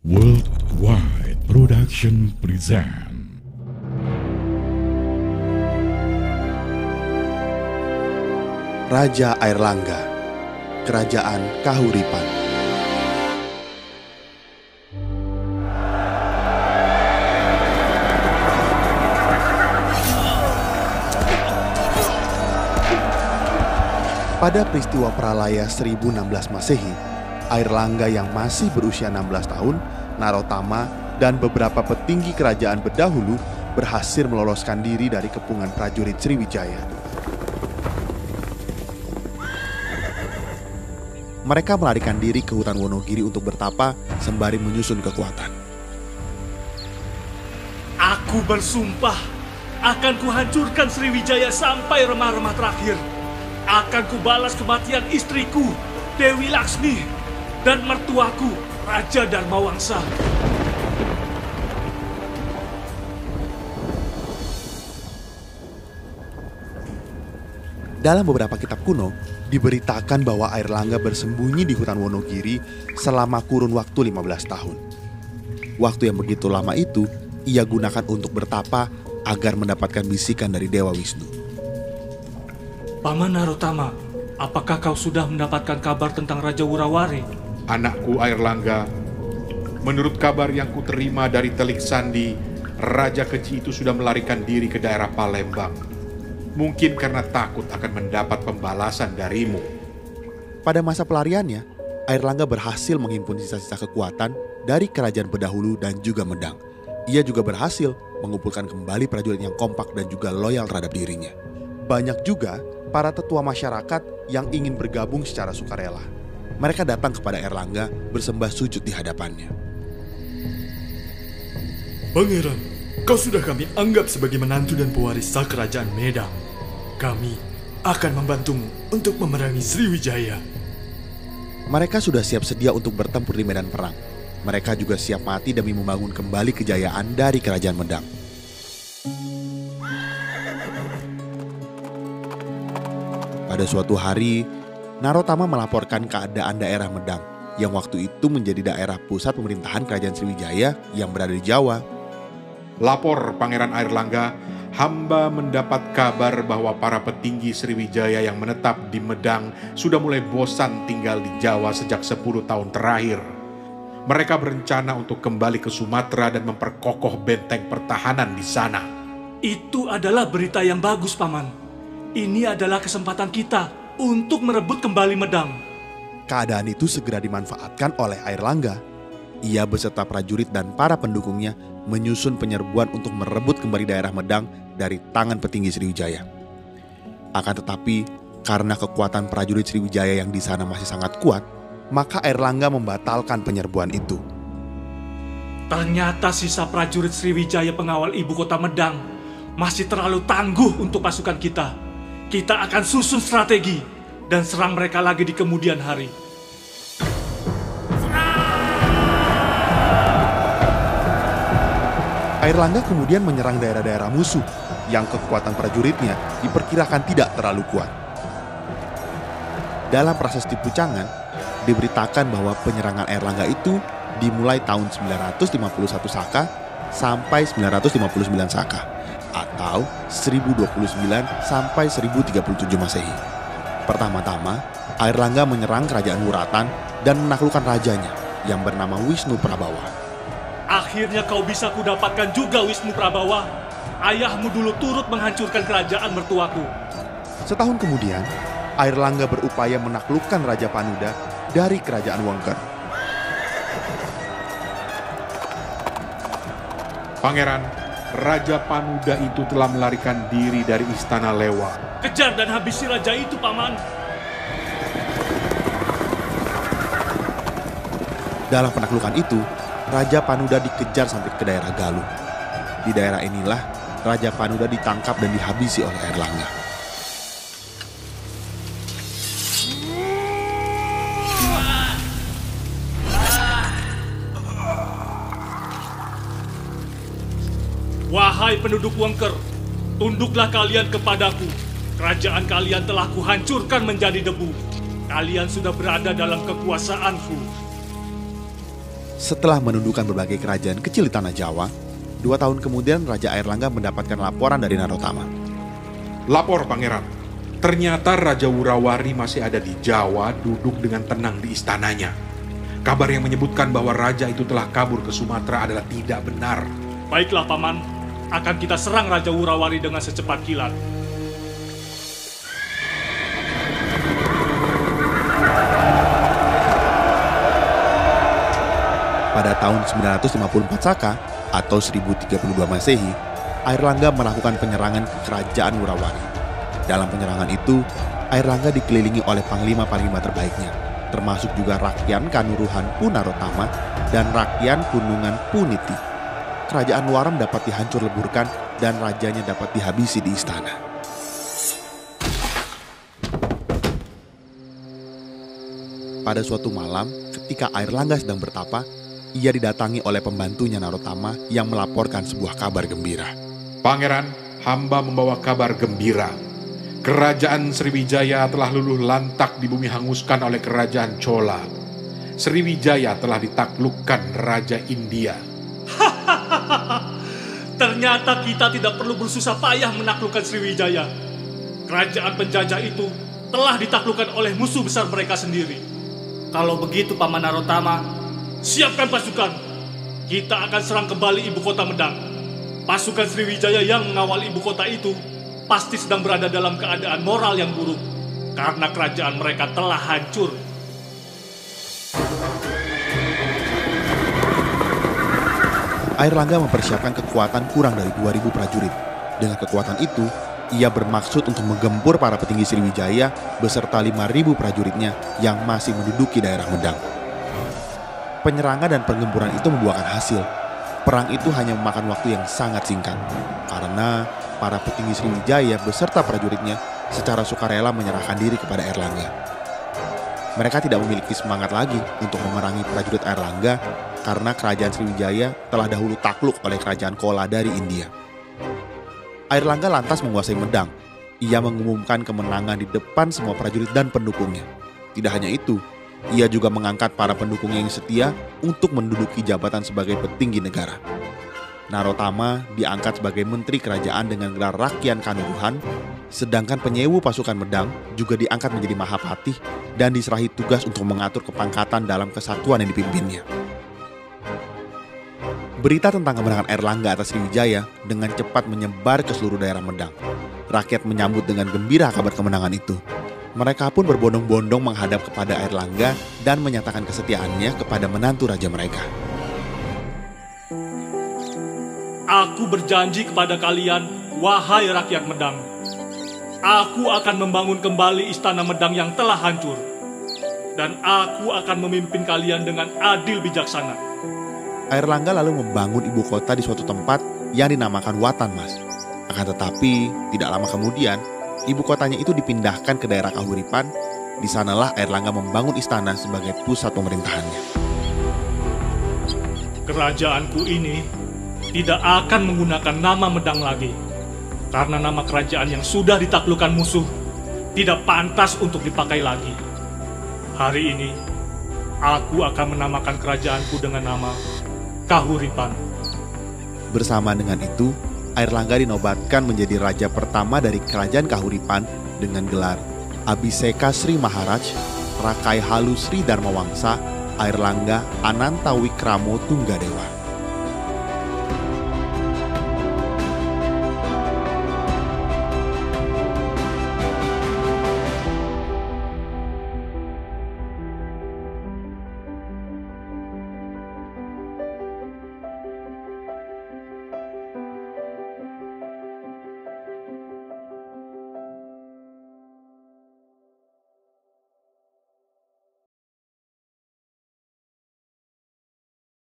Worldwide Production present. Raja Airlangga Kerajaan Kahuripan. Pada peristiwa Pralaya 1016 Masehi, Airlangga yang masih berusia 16 tahun, Narotama, dan beberapa petinggi kerajaan berdahulu berhasil meloloskan diri dari kepungan prajurit Sriwijaya. Mereka melarikan diri ke hutan Wonogiri untuk bertapa sembari menyusun kekuatan. Aku bersumpah akan kuhancurkan Sriwijaya sampai remah-remah terakhir. Akan kubalas kematian istriku, Dewi Laksmi, dan mertuaku, Raja Dharma Wangsa. Dalam beberapa kitab kuno, diberitakan bahwa Airlangga bersembunyi di hutan Wonogiri selama kurun waktu 15 tahun. Waktu yang begitu lama itu, ia gunakan untuk bertapa agar mendapatkan bisikan dari Dewa Wisnu. Paman Narotama, apakah kau sudah mendapatkan kabar tentang Raja Wurawari? Anakku Airlangga, menurut kabar yang kuterima dari Telik Sandi, Raja Keji itu sudah melarikan diri ke daerah Palembang. Mungkin karena takut akan mendapat pembalasan darimu. Pada masa pelariannya, Airlangga berhasil menghimpun sisa-sisa kekuatan dari kerajaan berdahulu dan juga Medang. Ia juga berhasil mengumpulkan kembali prajurit yang kompak dan juga loyal terhadap dirinya. Banyak juga para tetua masyarakat yang ingin bergabung secara sukarela. Mereka datang kepada Erlangga bersembah sujud di hadapannya. Pangeran, kau sudah kami anggap sebagai menantu dan pewaris sah kerajaan Medang. Kami akan membantumu untuk memerangi Sriwijaya. Mereka sudah siap sedia untuk bertempur di medan perang. Mereka juga siap mati demi membangun kembali kejayaan dari kerajaan Medang. Pada suatu hari, Narotama melaporkan keadaan daerah Medang yang waktu itu menjadi daerah pusat pemerintahan kerajaan Sriwijaya yang berada di Jawa. Lapor Pangeran Airlangga, hamba mendapat kabar bahwa para petinggi Sriwijaya yang menetap di Medang sudah mulai bosan tinggal di Jawa sejak 10 tahun terakhir. Mereka berencana untuk kembali ke Sumatera dan memperkokoh benteng pertahanan di sana. Itu adalah berita yang bagus, Paman. Ini adalah kesempatan kita untuk merebut kembali Medang. Keadaan itu segera dimanfaatkan oleh Airlangga. Ia beserta prajurit dan para pendukungnya menyusun penyerbuan untuk merebut kembali daerah Medang dari tangan petinggi Sriwijaya. Akan tetapi, karena kekuatan prajurit Sriwijaya yang di sana masih sangat kuat, maka Airlangga membatalkan penyerbuan itu. Ternyata sisa prajurit Sriwijaya pengawal ibu kota Medang masih terlalu tangguh untuk pasukan kita. Kita akan susun strategi dan serang mereka lagi di kemudian hari. Airlangga kemudian menyerang daerah-daerah musuh yang kekuatan prajuritnya diperkirakan tidak terlalu kuat. Dalam prasasti Pucangan, diberitakan bahwa penyerangan Airlangga itu dimulai tahun 951 Saka sampai 959 Saka atau 1029 sampai 1037 Masehi. Pertama-tama, Airlangga menyerang kerajaan Wuratan dan menaklukkan rajanya yang bernama Wisnu Prabawa. Akhirnya kau bisa kudapatkan juga Wisnu Prabawa. Ayahmu dulu turut menghancurkan kerajaan mertuaku. Setahun kemudian, Airlangga berupaya menaklukkan Raja Panuda dari kerajaan Wengker. Pangeran, Raja Panuda itu telah melarikan diri dari istana Lewa. Kejar dan habisi raja itu, Paman. Dalam penaklukan itu, Raja Panuda dikejar sampai ke daerah Galuh. Di daerah inilah Raja Panuda ditangkap dan dihabisi oleh Airlangga. Wahai penduduk Wengker, tunduklah kalian kepadaku. Kerajaan kalian telah kuhancurkan menjadi debu. Kalian sudah berada dalam kekuasaanku. Setelah menundukkan berbagai kerajaan kecil di tanah Jawa, dua tahun kemudian Raja Airlangga mendapatkan laporan dari Narotama. Lapor pangeran, ternyata Raja Wurawari masih ada di Jawa duduk dengan tenang di istananya. Kabar yang menyebutkan bahwa raja itu telah kabur ke Sumatera adalah tidak benar. Baiklah paman, akan kita serang Raja Wurawari dengan secepat kilat. Tahun 954 Saka atau 1032 Masehi, Airlangga melakukan penyerangan ke kerajaan Wurawari. Dalam penyerangan itu, Airlangga dikelilingi oleh panglima-panglima terbaiknya, termasuk juga Rakyan Kanuruhan Punarotama dan Rakyan Kunungan Puniti. Kerajaan Waram dapat dihancur leburkan dan rajanya dapat dihabisi di istana. Pada suatu malam, ketika Airlangga sedang bertapa, ia didatangi oleh pembantunya Narotama yang melaporkan sebuah kabar gembira. Pangeran, hamba membawa kabar gembira. Kerajaan Sriwijaya telah luluh lantak di bumi hanguskan oleh kerajaan Chola. Sriwijaya telah ditaklukkan Raja India. Ternyata kita tidak perlu bersusah payah menaklukkan Sriwijaya. Kerajaan penjajah itu telah ditaklukkan oleh musuh besar mereka sendiri. Kalau begitu Paman Narotama, siapkan pasukan. Kita akan serang kembali ibu kota Medang. Pasukan Sriwijaya yang mengawal ibu kota itu pasti sedang berada dalam keadaan moral yang buruk karena kerajaan mereka telah hancur. Airlangga mempersiapkan kekuatan kurang dari 2000 prajurit. Dengan kekuatan itu, ia bermaksud untuk menggempur para petinggi Sriwijaya beserta 5000 prajuritnya yang masih menduduki daerah Medang. Penyerangan dan penggempuran itu membuahkan hasil. Perang itu hanya memakan waktu yang sangat singkat karena para petinggi Sriwijaya beserta prajuritnya secara sukarela menyerahkan diri kepada Erlangga. Mereka tidak memiliki semangat lagi untuk memerangi prajurit Erlangga karena kerajaan Sriwijaya telah dahulu takluk oleh kerajaan Kola dari India. Airlangga lantas menguasai Medang. Ia mengumumkan kemenangan di depan semua prajurit dan pendukungnya. Tidak hanya itu, ia juga mengangkat para pendukungnya yang setia untuk menduduki jabatan sebagai petinggi negara. Narotama diangkat sebagai menteri kerajaan dengan gelar Rakyan Kanuruhan, sedangkan penyewu pasukan Medang juga diangkat menjadi Mahapatih dan diserahi tugas untuk mengatur kepangkatan dalam kesatuan yang dipimpinnya. Berita tentang kemenangan Erlangga atas Sriwijaya dengan cepat menyebar ke seluruh daerah Medang. Rakyat menyambut dengan gembira kabar kemenangan itu. Mereka pun berbondong-bondong menghadap kepada Erlangga dan menyatakan kesetiaannya kepada menantu raja mereka. Aku berjanji kepada kalian, wahai rakyat Medang. Aku akan membangun kembali istana Medang yang telah hancur. Dan aku akan memimpin kalian dengan adil bijaksana. Airlangga lalu membangun ibu kota di suatu tempat yang dinamakan Watan Mas. Akan tetapi, tidak lama kemudian, ibu kotanya itu dipindahkan ke daerah Kahuripan. Di sanalah Airlangga membangun istana sebagai pusat pemerintahannya. Kerajaanku ini tidak akan menggunakan nama Medang lagi. Karena nama kerajaan yang sudah ditaklukkan musuh tidak pantas untuk dipakai lagi. Hari ini, aku akan menamakan kerajaanku dengan nama Kahuripan. Bersama dengan itu, Airlangga dinobatkan menjadi raja pertama dari kerajaan Kahuripan dengan gelar Abhiseka Sri Maharaj, Rakai Halu Sri Dharma Wangsa, Airlangga Ananta Wikramo Tunggadewa.